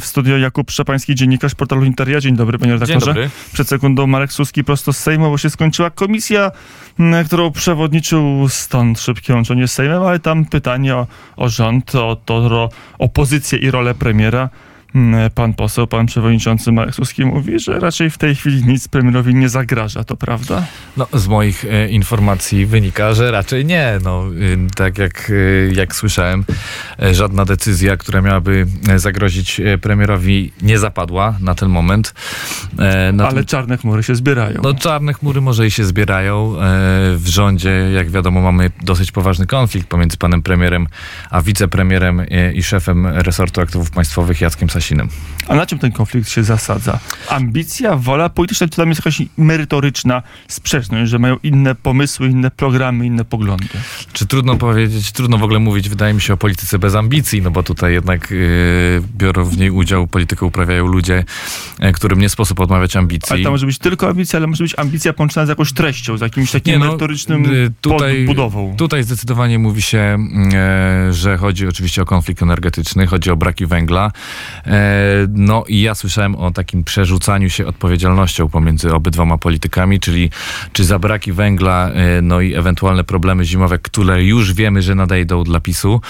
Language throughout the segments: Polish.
W studio Jakub Szczepański, dziennikarz portalu Interia. Dzień dobry, panie redaktorze. Dzień dobry. Przed sekundą Marek Suski prosto z Sejmu, bo się skończyła komisja, którą przewodniczył stąd szybkie łączenie z Sejmem, ale tam pytanie o, o rząd, o to, o opozycję i rolę premiera. M, Pan poseł, pan przewodniczący Marek Suski mówi, że raczej w tej chwili nic premierowi nie zagraża, to prawda? No, z moich e, informacji wynika, że raczej nie. No, y, tak jak, y, jak słyszałem, e, żadna decyzja, która miałaby e, zagrozić e, premierowi, nie zapadła na ten moment. E, na Ale tym- czarne chmury się zbierają. No, czarne chmury może i się zbierają. E, W rządzie, jak wiadomo, mamy dosyć poważny konflikt pomiędzy panem premierem a wicepremierem e, i szefem resortu aktywów państwowych Jackiem Sasinem. A na czym ten konflikt się zasadza? Ambicja, wola polityczna, czy tam jest jakaś merytoryczna sprzeczność, że mają inne pomysły, inne programy, inne poglądy? Czy trudno powiedzieć, trudno w ogóle mówić, wydaje mi się, o polityce bez ambicji, no bo tutaj jednak yy, biorą w niej udział, politykę uprawiają ludzie, e, którym nie sposób odmawiać ambicji. Ale to może być tylko ambicja, ale może być ambicja połączona z jakąś treścią, z jakimś takim Nie, no, merytorycznym y, tutaj- podbudową. Tutaj zdecydowanie mówi się, mm, e, że chodzi oczywiście o konflikt energetyczny, chodzi o braki węgla. No i ja słyszałem o takim przerzucaniu się odpowiedzialnością pomiędzy obydwoma politykami, czyli czy za braki węgla, e, no i ewentualne problemy zimowe, które już wiemy, że nadejdą dla PiSu,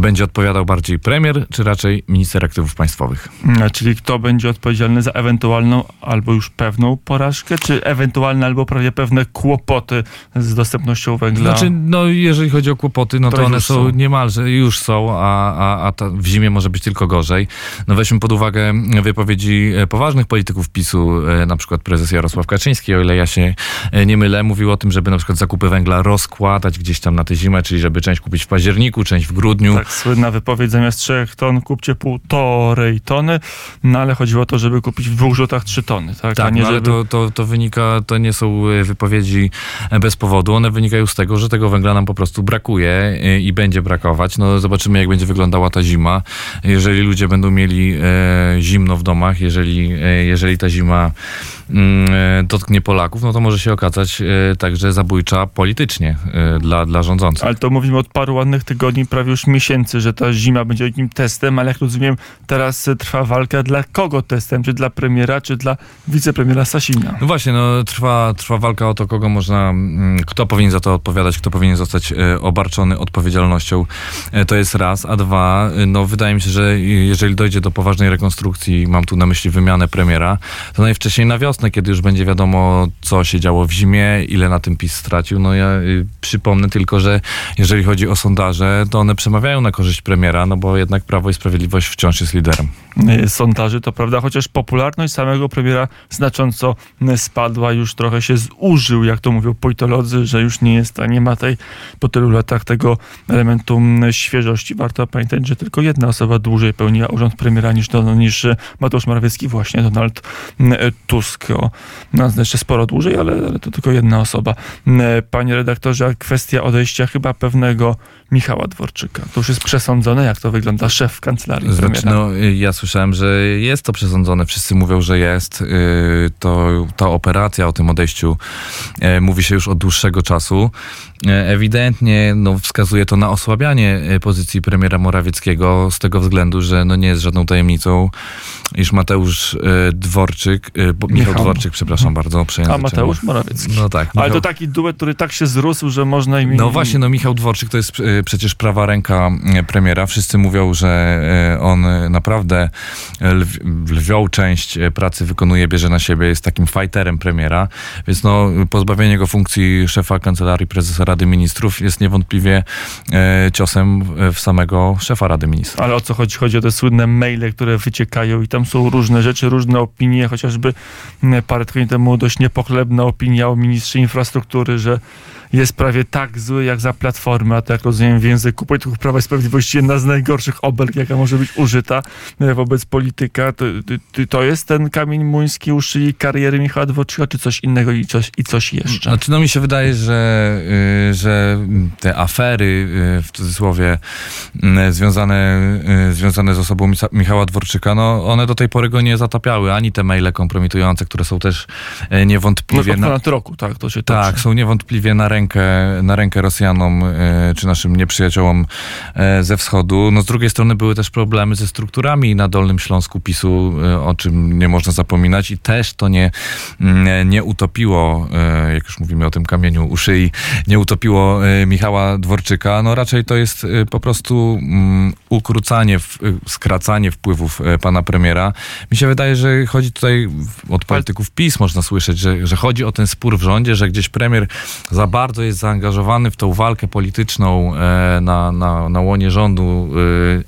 będzie odpowiadał bardziej premier, czy raczej minister aktywów państwowych? Czyli kto będzie odpowiedzialny za ewentualną albo już pewną porażkę, czy ewentualne albo prawie pewne kłopoty z dostępnością węgla? Znaczy, no jeżeli chodzi o kłopoty, no to Które one są, są. niemalże, już są, a, a, a w zimie może być tylko gorzej. No weźmy pod uwagę wypowiedzi e, poważnych polityków PiSu, e, na przykład prezes Jarosław Kaczyński, o ile ja się e, nie mylę, mówił o tym, żeby na przykład zakupy węgla rozkładać gdzieś tam na tę zimę, czyli żeby część kupić w październiku, część w grudniu. Tak, słynna wypowiedź, zamiast trzech ton kupcie półtorej tony, no ale chodziło o to, żeby kupić w dwóch rzutach trzy tony, tak? Tak, nie no ale żeby... to, to, to wynika, to nie są e, wypowiedzi e, bez powodu, one wynikają z tego, że tego węgla nam po prostu brakuje e, i będzie brakować. No zobaczymy, jak będzie wyglądała ta zima. Jeżeli ludzie będą mieli e, zimno w domach, jeżeli, e, jeżeli ta zima dotknie Polaków, no to może się okazać e, także zabójcza politycznie e, dla, dla rządzących. Ale to mówimy od paru ładnych tygodni, prawie już miesięcy, że ta zima będzie jakim testem, ale jak rozumiem, teraz e, trwa walka dla kogo testem? Czy dla premiera, czy dla wicepremiera Sasina? No właśnie, no, trwa, trwa walka o to, kogo można, mm, kto powinien za to odpowiadać, kto powinien zostać e, obarczony odpowiedzialnością. E, to jest raz, a dwa, e, no wydaje mi się, że jeżeli dojdzie do poważnej rekonstrukcji, mam tu na myśli wymianę premiera, to najwcześniej na wiosnę, kiedy już będzie wiadomo, co się działo w zimie, ile na tym PiS stracił. No ja y, przypomnę tylko, że jeżeli chodzi o sondaże, to one przemawiają na korzyść premiera, no bo jednak Prawo i Sprawiedliwość wciąż jest liderem. E, sondaży, to prawda, chociaż popularność samego premiera znacząco e, spadła, już trochę się zużył, jak to mówią politolodzy, że już nie jest, a nie ma tej po tylu latach tego elementu świeżości. Warto pamiętać, że tylko jedna osoba dłużej pełniła urząd premiera niż, Don- niż Mateusz Morawiecki, właśnie Donald Tusk. O, no, jeszcze sporo dłużej, ale, ale to tylko jedna osoba. M, e, Panie redaktorze, kwestia odejścia chyba pewnego Michała Dworczyka. To już jest przesądzone, jak to wygląda szef kancelarii Znaczy, premiera. no, y, ja słyszałem, że jest to przesądzone. Wszyscy mówią, że jest. Y, To, ta operacja o tym odejściu e, mówi się już od dłuższego czasu. E, Ewidentnie no, wskazuje to na osłabianie e, pozycji premiera Morawieckiego z tego względu, że no, nie jest żadną tajemnicą, iż Mateusz e, Dworczyk, Michał. Dworczyk, przepraszam bardzo, A przejęzyczenie. Mateusz Morawiecki. No tak. Ale Michał- to taki duet, który tak się zrósł, że można im... no właśnie, no Michał Dworczyk to jest przecież prawa ręka premiera. Wszyscy mówią, że on naprawdę lw, lwią część pracy wykonuje, bierze na siebie, jest takim fighterem premiera, więc no pozbawienie go funkcji szefa Kancelarii Prezesa Rady Ministrów jest niewątpliwie e, ciosem w samego szefa Rady Ministrów. Ale o co chodzi? Chodzi o te słynne maile, które wyciekają i tam są różne rzeczy, różne opinie, chociażby m, parę tygodni temu dość niepochlebna opinia o ministrze infrastruktury, że jest prawie tak zły jak za Platformę, a to jak rozumiem w języku polityków Prawa i Sprawiedliwości jedna z najgorszych obelg, jaka może być użyta e, wobec polityka. To, to, to jest ten kamień muński u szyi kariery Michała Dworczyka, czy coś innego i coś, i coś jeszcze? Znaczy, no mi się wydaje, że y, że te afery, y, w cudzysłowie, y, związane, y, związane z osobą Michała Dworczyka, no one do tej pory go nie zatapiały, ani te maile kompromitujące, które są też No, niewątpliwie... od na- ponad roku, tak, to się tak, toczy. są niewątpliwie na rękę, na rękę Rosjanom czy naszym nieprzyjaciołom ze wschodu. No z drugiej strony były też problemy ze strukturami na Dolnym Śląsku PiSu, o czym nie można zapominać i też to nie, nie utopiło, jak już mówimy o tym kamieniu u szyi, nie utopiło e, Michała Dworczyka. No raczej to jest e, po prostu mm, ukrócanie, e, skracanie wpływów pana premiera. Mi się wydaje, że chodzi tutaj od polityków PiS można słyszeć, że, że chodzi o ten spór w rządzie, że gdzieś premier za bardzo jest zaangażowany w tą walkę polityczną e, na, na, na łonie rządu,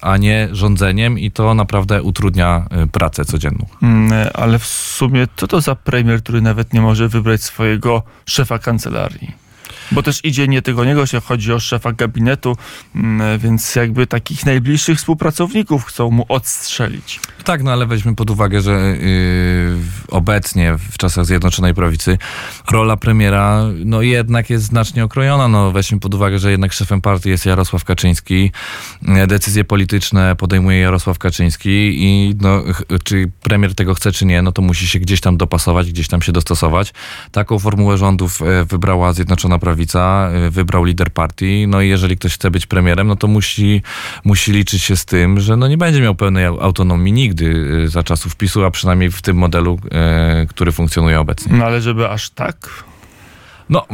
e, a nie rządzeniem i to naprawdę utrudnia e, pracę codzienną. Mm, Ale w sumie co to za premier, który nawet nie może wybrać swojego szefa kancelarii? Bo też idzie nie tylko niego, się chodzi o szefa gabinetu, mm, więc jakby takich najbliższych współpracowników chcą mu odstrzelić. Tak, no ale weźmy pod uwagę, że yy, obecnie w czasach Zjednoczonej Prawicy rola premiera no jednak jest znacznie okrojona. No weźmy pod uwagę, że jednak szefem partii jest Jarosław Kaczyński. E, Decyzje polityczne podejmuje Jarosław Kaczyński i no, czy premier tego chce, czy nie, no to musi się gdzieś tam dopasować, gdzieś tam się dostosować. Taką formułę rządów e, wybrała Zjednoczona Prawica, e, wybrał lider partii. No i jeżeli ktoś chce być premierem, no to musi, musi liczyć się z tym, że no nie będzie miał pełnej au- autonomii nigdy e, za czasów PiSu, a przynajmniej w tym modelu, e, który funkcjonuje obecnie. No ale żeby aż tak? No,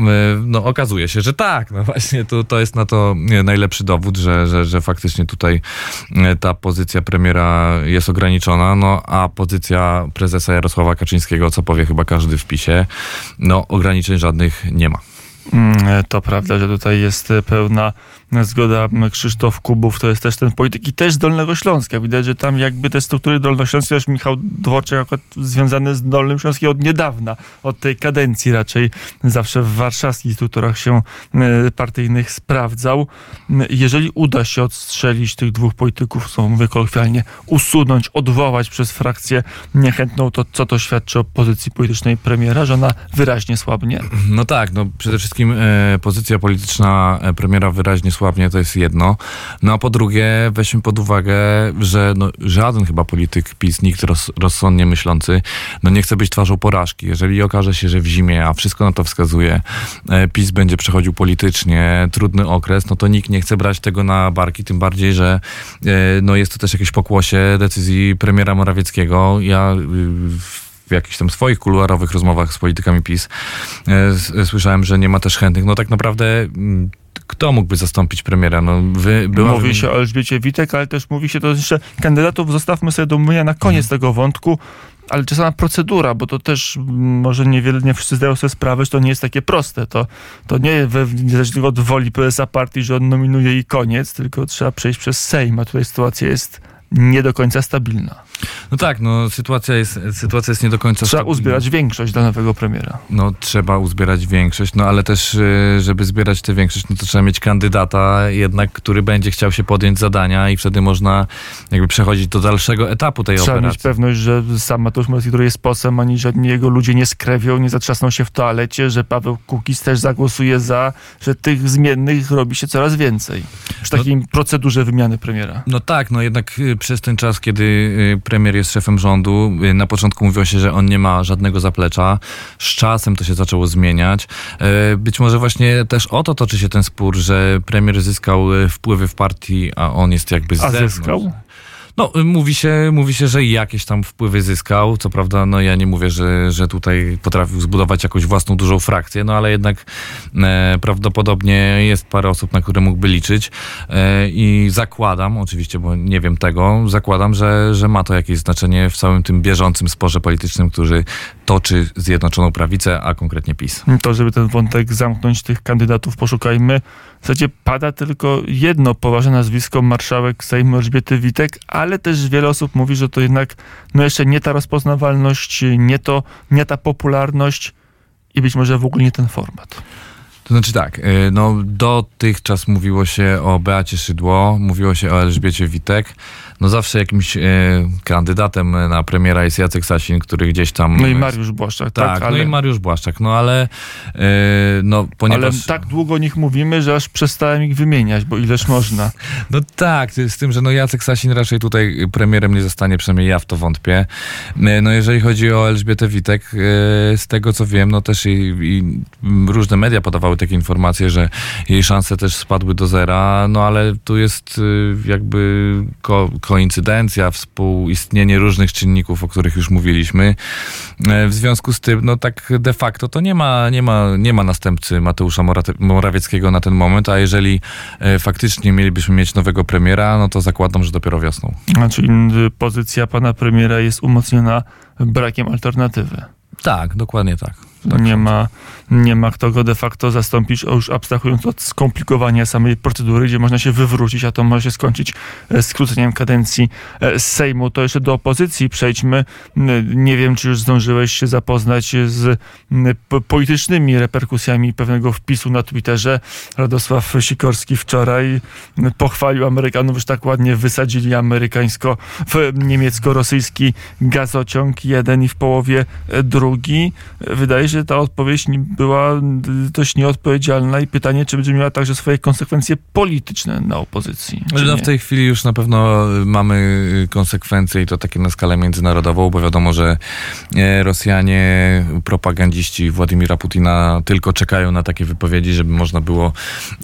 no okazuje się, że tak. No właśnie to, to jest na to najlepszy dowód, że, że, że faktycznie tutaj ta pozycja premiera jest ograniczona, no a pozycja prezesa Jarosława Kaczyńskiego, co powie chyba każdy w PiSie, no ograniczeń żadnych nie ma. Mm, To prawda, że tutaj jest pełna zgoda. Krzysztof Kubów to jest też ten polityk i też z Dolnego Śląska. Widać, że tam jakby te struktury dolnośląskie, też Michał Dworczyk akurat związany z Dolnym Śląskiem od niedawna, od tej kadencji raczej zawsze w warszawskich strukturach się e, partyjnych sprawdzał. Jeżeli uda się odstrzelić tych dwóch polityków, co mówię usunąć, odwołać przez frakcję niechętną, to co to świadczy o pozycji politycznej premiera, że ona wyraźnie słabnie? No tak, no przede wszystkim e, pozycja polityczna e, premiera wyraźnie słabnie, to jest jedno. No a po drugie, weźmy pod uwagę, że no, żaden chyba polityk PiS, nikt roz, rozsądnie myślący, no nie chce być twarzą porażki. Jeżeli okaże się, że w zimie, a wszystko na to wskazuje, e, PiS będzie przechodził politycznie trudny okres, no to nikt nie chce brać tego na barki, tym bardziej, że no jest to też jakieś pokłosie decyzji premiera Morawieckiego. Ja y, w jakichś tam swoich kuluarowych rozmowach z politykami PiS e, s- słyszałem, że nie ma też chętnych. No tak naprawdę mm, kto mógłby zastąpić premiera? No, wy, była Mówi się o Elżbiecie Witek, ale też mówi się to jeszcze kandydatów zostawmy sobie do omówienia na koniec Mhm. tego wątku, ale czy sama procedura, bo to też mm, może niewiele, nie wszyscy zdają sobie sprawę, że to nie jest takie proste. To, to nie zależy od woli prezesa partii, że on nominuje i koniec, tylko trzeba przejść przez Sejm, a tutaj sytuacja jest nie do końca stabilna. No tak, no sytuacja jest, sytuacja jest nie do końca Trzeba stabilna. uzbierać większość dla nowego premiera. No trzeba uzbierać większość, no ale też, y, żeby zbierać tę większość, no to trzeba mieć kandydata jednak, który będzie chciał się podjąć zadania i wtedy można jakby przechodzić do dalszego etapu tej Trzeba mieć operacji. pewność, że sam Mateusz Morawiecki, który jest posłem, ani żadni jego ludzie nie skrewią, nie zatrzasną się w toalecie, że Paweł Kukiz też zagłosuje za, że tych zmiennych robi się coraz więcej. Przy No- takiej procedurze wymiany premiera. No tak, no jednak y, przez ten czas, kiedy y, premier jest szefem rządu, y, na początku mówiło się, że on nie ma żadnego zaplecza. Z czasem to się zaczęło zmieniać. E, Być może właśnie też o to toczy się ten spór, że premier zyskał y, wpływy w partii, a on jest jakby z A zewnątrz. zyskał? No, mówi się, mówi się, że jakieś tam wpływy zyskał. Co prawda, no ja nie mówię, że, że tutaj potrafił zbudować jakąś własną dużą frakcję, no ale jednak e, prawdopodobnie jest parę osób, na które mógłby liczyć. E, I zakładam, oczywiście, bo nie wiem tego, zakładam, że, że ma to jakieś znaczenie w całym tym bieżącym sporze politycznym, który toczy Zjednoczoną Prawicę, a konkretnie PiS. To, żeby ten wątek zamknąć, tych kandydatów poszukajmy. W zasadzie pada tylko jedno poważne nazwisko, marszałek Sejmu Elżbiety Witek, ale też wiele osób mówi, że to jednak no jeszcze nie ta rozpoznawalność, nie, to, nie ta popularność i być może w ogóle nie ten format. To znaczy tak, y, no dotychczas mówiło się o Beacie Szydło, mówiło się o Elżbiecie Witek, no zawsze jakimś e, kandydatem na premiera jest Jacek Sasin, który gdzieś tam... No i Mariusz Błaszczak, tak? Tak, ale, no i Mariusz Błaszczak, no ale e, no ponieważ... ale tak długo o nich mówimy, że aż przestałem ich wymieniać, bo ileż można. No tak, z tym, że no Jacek Sasin raczej tutaj premierem nie zostanie, przynajmniej ja w to wątpię. E, No jeżeli chodzi o Elżbietę Witek, e, z tego co wiem, no też i, i różne media podawały takie informacje, że jej szanse też spadły do zera, no ale tu jest e, jakby ko koincydencja, współistnienie różnych czynników, o których już mówiliśmy. E, W związku z tym, no tak de facto to nie ma, nie ma, nie ma następcy Mateusza Morawieckiego na ten moment, a jeżeli e, faktycznie mielibyśmy mieć nowego premiera, no to zakładam, że dopiero wiosną. Czyli y, pozycja pana premiera jest umocniona brakiem alternatywy. Tak, dokładnie tak. Nie, ma, nie ma kto go de facto zastąpić, już abstrahując od skomplikowania samej procedury, gdzie można się wywrócić, a to może się skończyć e, skróceniem kadencji e, Sejmu. To jeszcze do opozycji przejdźmy. Nie wiem, czy już zdążyłeś się zapoznać z politycznymi reperkusjami pewnego wpisu na Twitterze. Radosław Sikorski wczoraj pochwalił Amerykanów, że tak ładnie wysadzili amerykańsko, niemiecko-rosyjski gazociąg jeden i w połowie e, drugi. Wydaje się, ta odpowiedź była y, dość nieodpowiedzialna i pytanie, czy będzie miała także swoje konsekwencje polityczne na opozycji. No w tej chwili już na pewno mamy y, konsekwencje i to takie na skalę międzynarodową, bo wiadomo, że e, Rosjanie, propagandziści Władimira Putina tylko czekają na takie wypowiedzi, żeby można było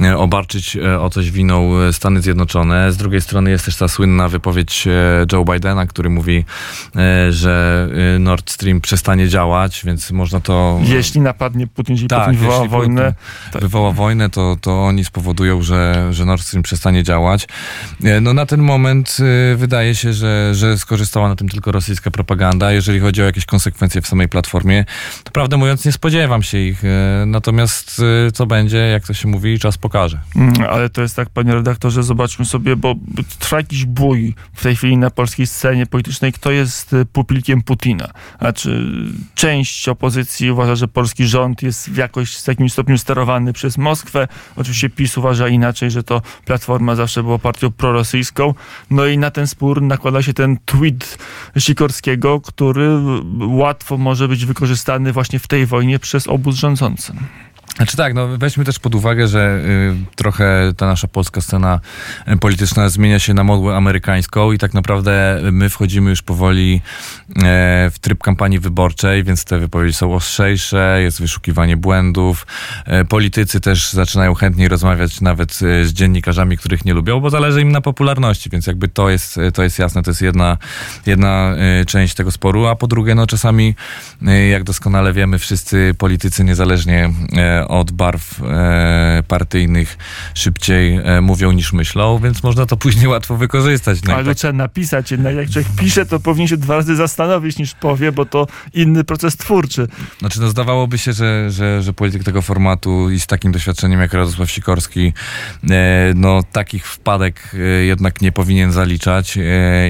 e, obarczyć e, o coś winą Stany Zjednoczone. Z drugiej strony jest też ta słynna wypowiedź Joe Bidena, który mówi, że Nord Stream przestanie działać, więc można to... Jeśli napadnie Putin, jeśli Tak, Putin wywoła wojnę, tak. wywoła wojnę, to, to oni spowodują, że, że Nord Stream przestanie działać. E, No na ten moment e, wydaje się, że, że skorzystała na tym tylko rosyjska propaganda. Jeżeli chodzi o jakieś konsekwencje w samej platformie, to prawdę mówiąc nie spodziewam się ich. E, Natomiast co będzie, jak to się mówi, czas pokaże. Mm, Ale to jest tak, panie redaktorze, zobaczmy sobie, bo trwa jakiś bój w tej chwili na polskiej scenie politycznej, kto jest pupilkiem Putina. Znaczy, część opozycji uważa, że polski rząd jest w jakoś w jakimś stopniu sterowany przez Moskwę. Oczywiście PiS uważa inaczej, że to Platforma zawsze była partią prorosyjską. No i na ten spór nakłada się ten tweet Sikorskiego, który łatwo może być wykorzystany właśnie w tej wojnie przez obóz rządzący. Znaczy tak, no weźmy też pod uwagę, że y, trochę ta nasza polska scena y, polityczna zmienia się na modłę amerykańską i tak naprawdę my wchodzimy już powoli e, w tryb kampanii wyborczej, więc te wypowiedzi są ostrzejsze, jest wyszukiwanie błędów. E, politycy też zaczynają chętniej rozmawiać nawet z dziennikarzami, których nie lubią, bo zależy im na popularności, więc jakby to jest, to jest jasne, to jest jedna, jedna część tego sporu, a po drugie, no czasami, jak doskonale wiemy, wszyscy politycy niezależnie od barw e, partyjnych szybciej e, mówią niż myślą, więc można to później łatwo wykorzystać. No Ale tak- trzeba napisać. Jednak jak człowiek pisze, to powinien się dwa razy zastanowić niż powie, bo to inny proces twórczy. Znaczy, no zdawałoby się, że, że, że polityk tego formatu i z takim doświadczeniem jak Radosław Sikorski, e, no takich wpadek jednak nie powinien zaliczać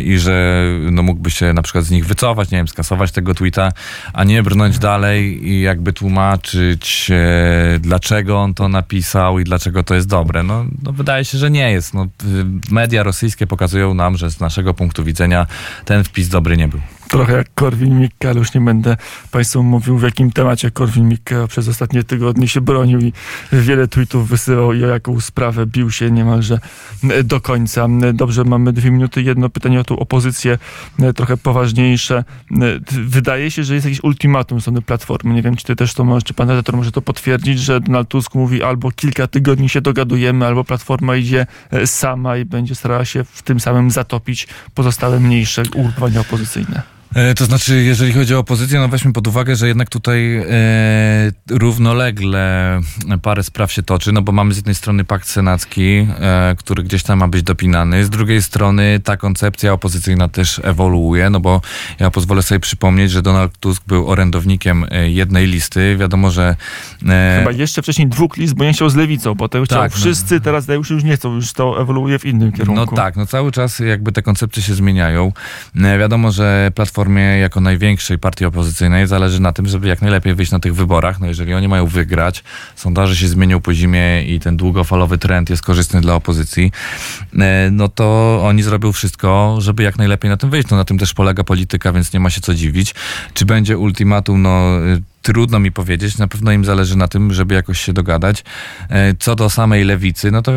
i że no, mógłby się na przykład z nich wycofać, nie wiem, skasować tego tweeta, a nie brnąć dalej i jakby tłumaczyć, dlaczego on to napisał i dlaczego to jest dobre. No, no wydaje się, że nie jest. No, media rosyjskie pokazują nam, że z naszego punktu widzenia ten wpis dobry nie był. Trochę jak Korwin-Mikke, ale już nie będę Państwu mówił, w jakim temacie Korwin-Mikke przez ostatnie tygodnie się bronił i wiele tweetów wysyłał i o jaką sprawę bił się niemalże do końca. Dobrze, mamy dwie minuty. Jedno pytanie o tą opozycję, trochę poważniejsze. Wydaje się, że jest jakieś ultimatum strony Platformy. Nie wiem, czy ty też to możesz, czy pan redaktor może to potwierdzić, że Donald Tusk mówi albo kilka tygodni się dogadujemy, albo Platforma idzie e, sama i będzie starała się w tym samym zatopić pozostałe mniejsze ugrupowania opozycyjne. E, To znaczy, jeżeli chodzi o opozycję, no weźmy pod uwagę, że jednak tutaj e, równolegle parę spraw się toczy, no bo mamy z jednej strony pakt senacki, e, który gdzieś tam ma być dopinany, z drugiej strony ta koncepcja opozycyjna też ewoluuje, no bo ja pozwolę sobie przypomnieć, że Donald Tusk był orędownikiem e, jednej listy, wiadomo, że... e, Chyba jeszcze wcześniej dwóch list, bo nie chciał z lewicą, bo chciał Tak, no. wszyscy, teraz już już nie chcą, już to ewoluuje w innym kierunku. No tak, no cały czas jakby te koncepcje się zmieniają. E, Wiadomo, że Platforma Platformie jako największej partii opozycyjnej zależy na tym, żeby jak najlepiej wyjść na tych wyborach. No jeżeli oni mają wygrać, sondaże się zmienią po zimie i ten długofalowy trend jest korzystny dla opozycji, e, no to oni zrobią wszystko, żeby jak najlepiej na tym wyjść. No na tym też polega polityka, więc nie ma się co dziwić. Czy będzie ultimatum, no y, trudno mi powiedzieć. Na pewno im zależy na tym, żeby jakoś się dogadać. E, Co do samej lewicy, no to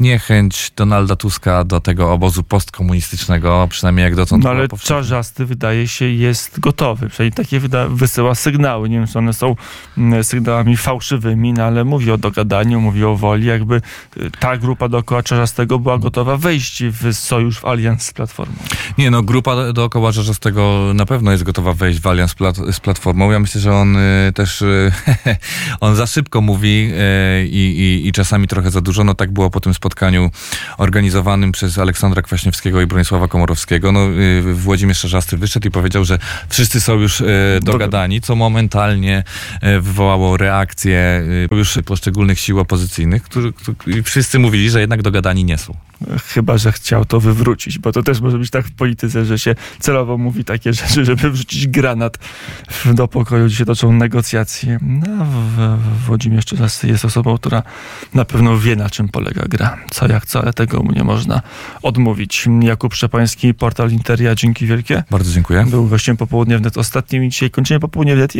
niechęć Donalda Tuska do tego obozu postkomunistycznego, przynajmniej jak dotąd No ale. Czarzasty wydaje się jest gotowy. Przynajmniej takie wysyła sygnały. Nie wiem, czy one są mm, sygnałami fałszywymi, no ale mówi o dogadaniu, mówi o woli. Jakby y, ta grupa dookoła Czarzastego była gotowa wejść w sojusz, w alians z Platformą. Nie, no grupa dookoła Czarzastego na pewno jest gotowa wejść w alians plat z Platformą. Ja myślę, że on też, y, on za szybko mówi y, i, i, i czasami trochę za dużo. No tak było po tym spotkaniu organizowanym przez Aleksandra Kwaśniewskiego i Bronisława Komorowskiego. No y, Włodzimierz Czarzasty wyszedł i powiedział, że wszyscy są już y, dogadani, co momentalnie y, wywołało reakcję y, już poszczególnych sił opozycyjnych, którzy, którzy wszyscy mówili, że jednak dogadani nie są. Chyba, że chciał to wywrócić, bo to też może być tak w polityce, że się celowo mówi takie rzeczy, żeby wrzucić granat do pokoju, gdzie się toczą negocjacje. No, Włodzimierz Czarzasty jest osobą, która na pewno wie, na czym polega gra. Co jak co, ale tego mu nie można odmówić. Jakub Szczepański, portal Interia, dzięki wielkie. Bardzo dziękuję. Był gościem popołudnia wnet ostatnim i dzisiaj kończymy popołudnie wnet.